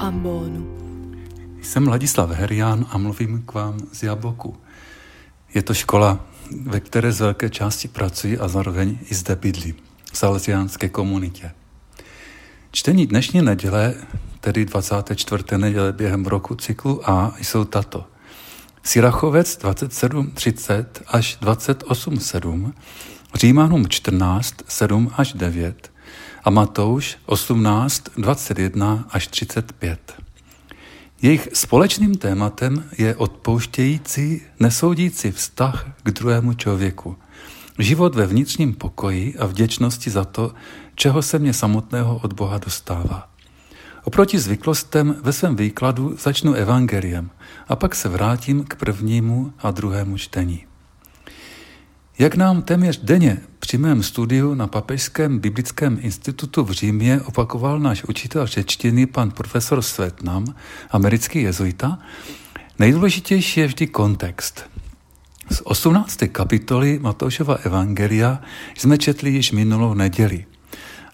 ambonu. Jsem Ladislav Herián a mluvím k vám z Jaboku. Je to škola, ve které z velké části pracuji a zároveň i zde bydlí, v salesiánské komunitě. Čtení dnešní neděle, tedy 24. neděle během roku cyklu A, jsou tato. Sirachovec 27.30 až 28.7, Římanům 14, 7 až 9 a Matouš 18, 21 až 35. Jejich společným tématem je odpouštějící, nesoudící vztah k druhému člověku. Život ve vnitřním pokoji a vděčnosti za to, čeho se mě samotného od Boha dostává. Oproti zvyklostem ve svém výkladu začnu evangeliem a pak se vrátím k prvnímu a druhému čtení. Jak nám téměř denně při mém studiu na Papežském biblickém institutu v Římě opakoval náš učitel řečtiny pan profesor Svetnam, americký jezuita, nejdůležitější je vždy kontext. Z 18. kapitoly Matoušova Evangelia jsme četli již minulou neděli.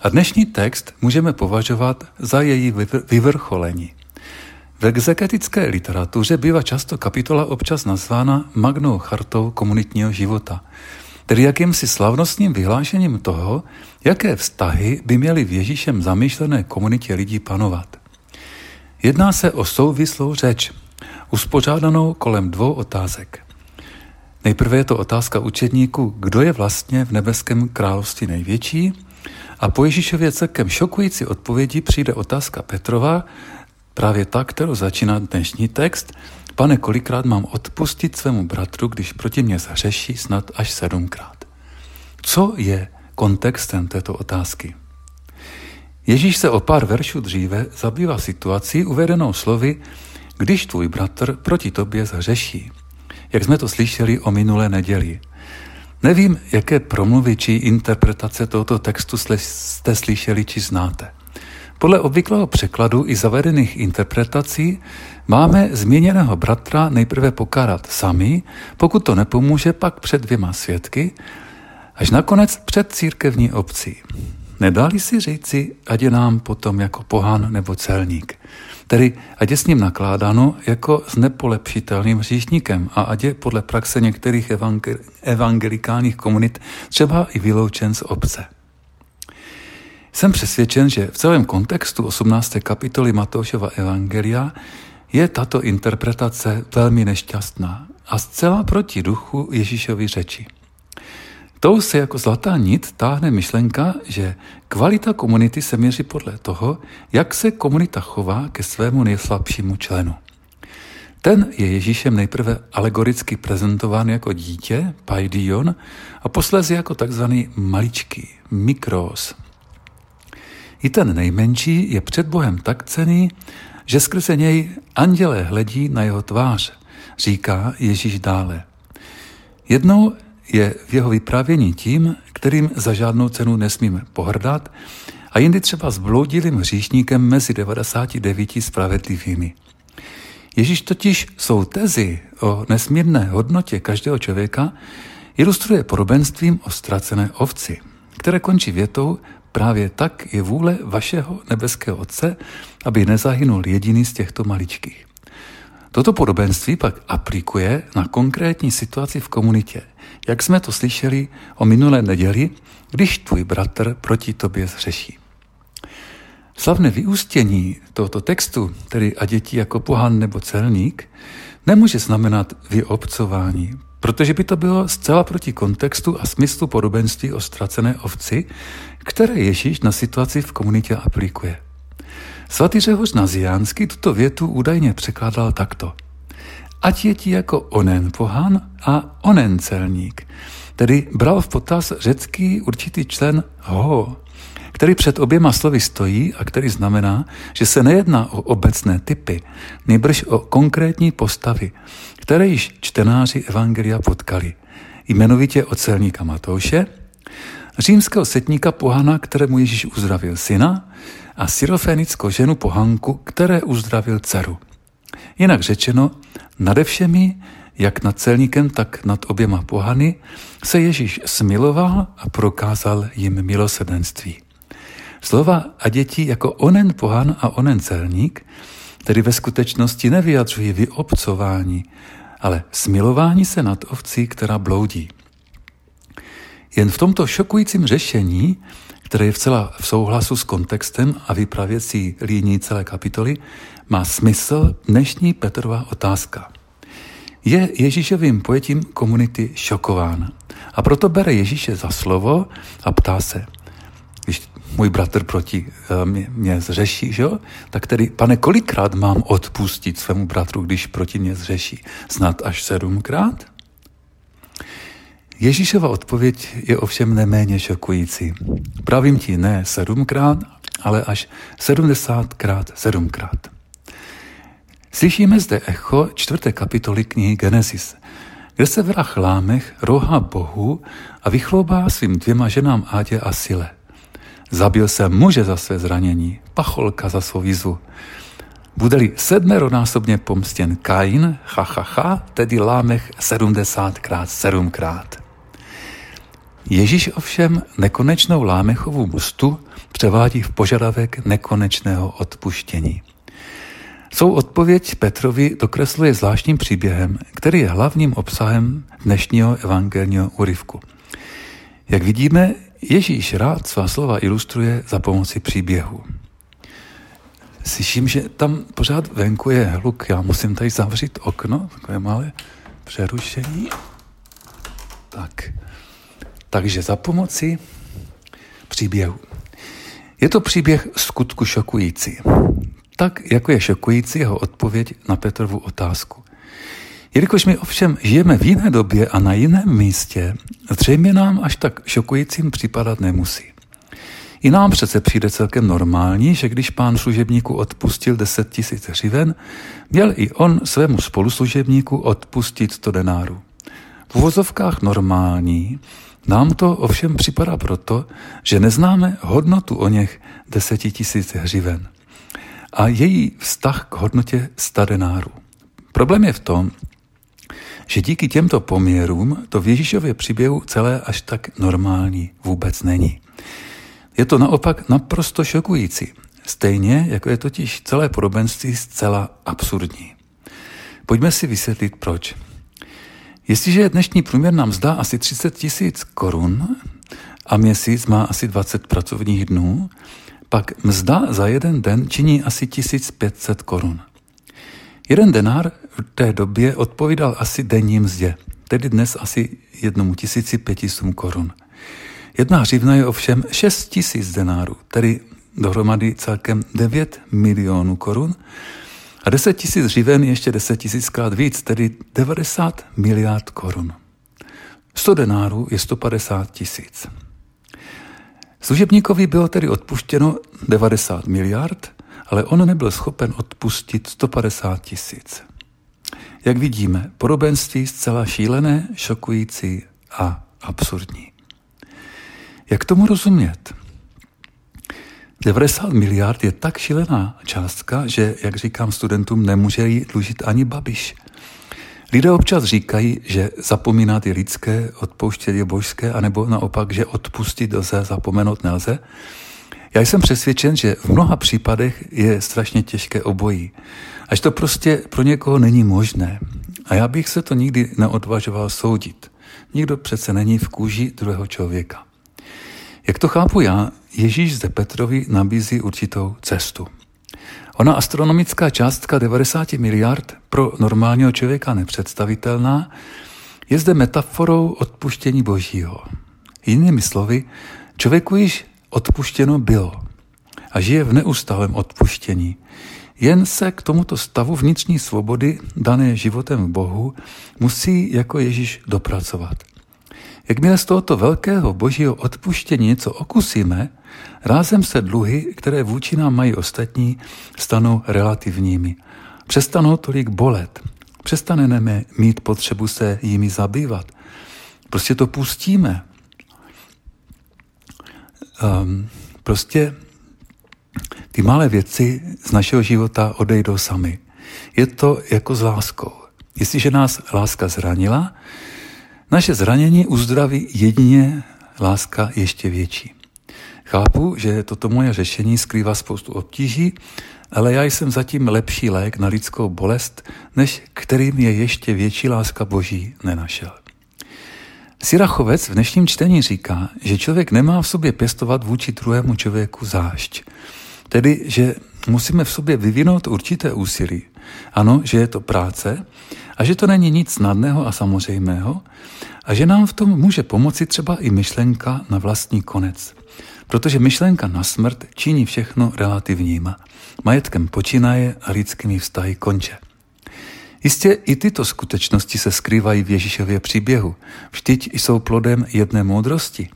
A dnešní text můžeme považovat za její vyvrcholení. V exegetické literatuře bývá často kapitola občas nazvána magnou chartou komunitního života, tedy jakýmsi slavnostním vyhlášením toho, jaké vztahy by měly v Ježíšem zamýšlené komunitě lidí panovat. Jedná se o souvislou řeč, uspořádanou kolem dvou otázek. Nejprve je to otázka učedníků, kdo je vlastně v nebeském království největší, a po Ježíšově celkem šokující odpovědi přijde otázka Petrova, Právě tak, kterou začíná dnešní text, pane, kolikrát mám odpustit svému bratru, když proti mě zařeší snad až sedmkrát. Co je kontextem této otázky? Ježíš se o pár veršů dříve zabývá situací uvedenou slovy, když tvůj bratr proti tobě zařeší. Jak jsme to slyšeli o minulé neděli. Nevím, jaké promluvy či interpretace tohoto textu jste slyšeli či znáte. Podle obvyklého překladu i zavedených interpretací máme změněného bratra nejprve pokárat sami, pokud to nepomůže, pak před dvěma svědky, až nakonec před církevní obcí. Nedali si říci, ať je nám potom jako pohán nebo celník. Tedy ať je s ním nakládáno jako s nepolepšitelným hříšníkem a ať je podle praxe některých evangelikálních komunit třeba i vyloučen z obce. Jsem přesvědčen, že v celém kontextu 18. kapitoly Matoušova Evangelia je tato interpretace velmi nešťastná a zcela proti duchu Ježíšovi řeči. Tou se jako zlatá nit táhne myšlenka, že kvalita komunity se měří podle toho, jak se komunita chová ke svému nejslabšímu členu. Ten je Ježíšem nejprve alegoricky prezentován jako dítě, paidion, a posléze jako takzvaný maličký, mikros, i ten nejmenší je před Bohem tak cený, že skrze něj andělé hledí na jeho tvář, říká Ježíš dále. Jednou je v jeho vyprávění tím, kterým za žádnou cenu nesmíme pohrdat, a jindy třeba zbloudilým hříšníkem mezi 99 spravedlivými. Ježíš totiž svou tezi o nesmírné hodnotě každého člověka ilustruje podobenstvím o ztracené ovci, které končí větou Právě tak je vůle vašeho nebeského Otce, aby nezahynul jediný z těchto maličkých. Toto podobenství pak aplikuje na konkrétní situaci v komunitě, jak jsme to slyšeli o minulé neděli, když tvůj bratr proti tobě zřeší. Slavné vyústění tohoto textu, tedy a děti jako pohan nebo celník, nemůže znamenat vyobcování, protože by to bylo zcela proti kontextu a smyslu podobenství o ztracené ovci, které Ježíš na situaci v komunitě aplikuje. Svatý Řehoř Naziánský tuto větu údajně překládal takto. Ať je ti jako onen pohan a onen celník, tedy bral v potaz řecký určitý člen ho, který před oběma slovy stojí a který znamená, že se nejedná o obecné typy, nejbrž o konkrétní postavy, které již čtenáři Evangelia potkali, jmenovitě o celníka Matouše, římského setníka pohana, kterému Ježíš uzdravil syna, a syrofenickou ženu pohanku, které uzdravil dceru. Jinak řečeno, nade všemi, jak nad celníkem, tak nad oběma pohany, se Ježíš smiloval a prokázal jim milosrdenství. Slova a děti jako onen pohan a onen celník, tedy ve skutečnosti nevyjadřují vyobcování, ale smilování se nad ovcí, která bloudí. Jen v tomto šokujícím řešení, které je vcela v souhlasu s kontextem a vypravěcí líní celé kapitoly, má smysl dnešní Petrova otázka. Je Ježíšovým pojetím komunity šokován a proto bere Ježíše za slovo a ptá se, když můj bratr proti uh, mě, mě zřeší, že jo? tak tedy, pane, kolikrát mám odpustit svému bratru, když proti mě zřeší? Snad až sedmkrát? Ježíšova odpověď je ovšem neméně šokující. Pravím ti ne sedmkrát, ale až sedmdesátkrát sedmkrát. Slyšíme zde echo čtvrté kapitoly knihy Genesis, kde se vrah Lámech rohá Bohu a vychloubá svým dvěma ženám Ádě a Sile. Zabil se muže za své zranění, pacholka za svou výzvu. Bude-li sedmeronásobně pomstěn Kain, ha, ha, ha, tedy Lámech sedmdesátkrát sedmkrát. Ježíš ovšem nekonečnou Lámechovou mstu převádí v požadavek nekonečného odpuštění. Svou odpověď Petrovi dokresluje zvláštním příběhem, který je hlavním obsahem dnešního evangelního úryvku. Jak vidíme, Ježíš rád svá slova ilustruje za pomoci příběhu. Slyším, že tam pořád venku je hluk. Já musím tady zavřít okno, takové malé přerušení. Tak. Takže za pomoci příběhu. Je to příběh skutku šokující. Tak, jako je šokující jeho odpověď na Petrovu otázku. Jelikož my ovšem žijeme v jiné době a na jiném místě, zřejmě nám až tak šokujícím připadat nemusí. I nám přece přijde celkem normální, že když pán služebníku odpustil 10 tisíc hřiven, měl i on svému spoluslužebníku odpustit 100 denárů. V uvozovkách normální nám to ovšem připadá proto, že neznáme hodnotu o něch 10 tisíc hřiven a její vztah k hodnotě 100 denárů. Problém je v tom, že díky těmto poměrům to v Ježíšově příběhu celé až tak normální vůbec není. Je to naopak naprosto šokující, stejně jako je totiž celé podobenství zcela absurdní. Pojďme si vysvětlit proč. Jestliže je dnešní průměrná mzda asi 30 tisíc korun a měsíc má asi 20 pracovních dnů, pak mzda za jeden den činí asi 1500 korun. Jeden denár v té době odpovídal asi denní mzdě, tedy dnes asi jednomu tisíci pětisům korun. Jedna hřivna je ovšem 6 tisíc denárů, tedy dohromady celkem 9 milionů korun a 10 tisíc hřiven je ještě 10 tisíckrát víc, tedy 90 miliard korun. 100 denárů je 150 tisíc. Služebníkovi bylo tedy odpuštěno 90 miliard, ale on nebyl schopen odpustit 150 tisíc. Jak vidíme, podobenství zcela šílené, šokující a absurdní. Jak tomu rozumět? 90 miliard je tak šílená částka, že, jak říkám studentům, nemůže jí dlužit ani Babiš. Lidé občas říkají, že zapomínat je lidské, odpouštět je božské, anebo naopak, že odpustit lze, zapomenout nelze. Já jsem přesvědčen, že v mnoha případech je strašně těžké obojí. Až to prostě pro někoho není možné. A já bych se to nikdy neodvažoval soudit. Nikdo přece není v kůži druhého člověka. Jak to chápu já, Ježíš zde Petrovi nabízí určitou cestu. Ona astronomická částka 90 miliard pro normálního člověka nepředstavitelná je zde metaforou odpuštění božího. Jinými slovy, člověku již odpuštěno bylo a žije v neustálém odpuštění. Jen se k tomuto stavu vnitřní svobody, dané životem v Bohu, musí jako Ježíš dopracovat. Jakmile z tohoto velkého božího odpuštění něco okusíme, rázem se dluhy, které vůči nám mají ostatní, stanou relativními. Přestanou tolik bolet. Přestaneme mít potřebu se jimi zabývat. Prostě to pustíme. Um, prostě ty malé věci z našeho života odejdou sami. Je to jako s láskou. Jestliže nás láska zranila, naše zranění uzdraví jedině láska ještě větší. Chápu, že toto moje řešení skrývá spoustu obtíží, ale já jsem zatím lepší lék na lidskou bolest, než kterým je ještě větší láska Boží nenašel. Sirachovec v dnešním čtení říká, že člověk nemá v sobě pěstovat vůči druhému člověku zášť. Tedy, že musíme v sobě vyvinout určité úsilí. Ano, že je to práce a že to není nic snadného a samozřejmého a že nám v tom může pomoci třeba i myšlenka na vlastní konec. Protože myšlenka na smrt činí všechno relativníma. Majetkem počínaje a lidskými vztahy konče. Jistě i tyto skutečnosti se skrývají v Ježíšově příběhu. Vždyť jsou plodem jedné moudrosti.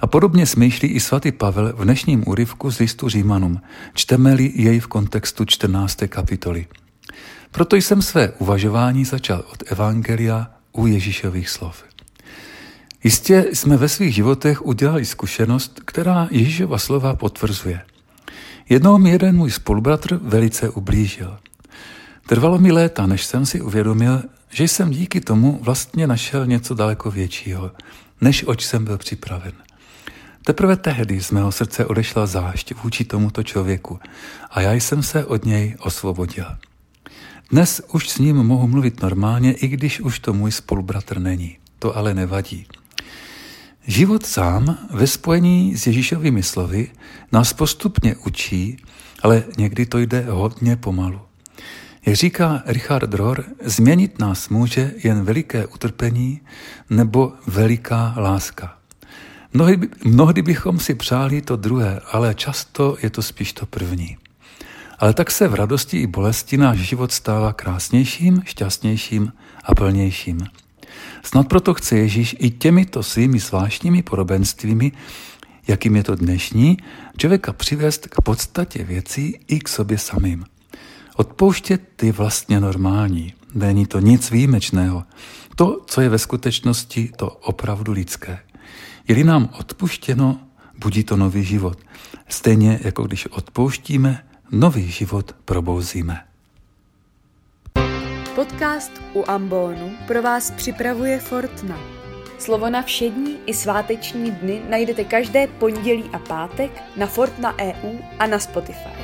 A podobně smýšlí i svatý Pavel v dnešním úryvku z listu Římanům, čteme-li jej v kontextu 14. kapitoly. Proto jsem své uvažování začal od Evangelia u Ježíšových slov. Jistě jsme ve svých životech udělali zkušenost, která Ježíšova slova potvrzuje. Jednou mi jeden můj spolubratr velice ublížil. Trvalo mi léta, než jsem si uvědomil, že jsem díky tomu vlastně našel něco daleko většího, než oč jsem byl připraven. Teprve tehdy z mého srdce odešla zášť vůči tomuto člověku a já jsem se od něj osvobodil. Dnes už s ním mohu mluvit normálně, i když už to můj spolubratr není. To ale nevadí. Život sám ve spojení s Ježíšovými slovy nás postupně učí, ale někdy to jde hodně pomalu. Jak říká Richard Rohr, změnit nás může jen veliké utrpení nebo veliká láska. Mnohdy, mnohdy bychom si přáli to druhé, ale často je to spíš to první. Ale tak se v radosti i bolesti náš život stává krásnějším, šťastnějším a plnějším. Snad proto chce Ježíš i těmito svými zvláštními podobenstvími, jakým je to dnešní, člověka přivést k podstatě věcí i k sobě samým. Odpouštět je vlastně normální, není to nic výjimečného. To, co je ve skutečnosti, to opravdu lidské. Je-li nám odpuštěno, budí to nový život. Stejně jako když odpouštíme, nový život probouzíme. Podcast u Ambonu pro vás připravuje Fortna. Slovo na všední i sváteční dny najdete každé pondělí a pátek na Fortna EU a na Spotify.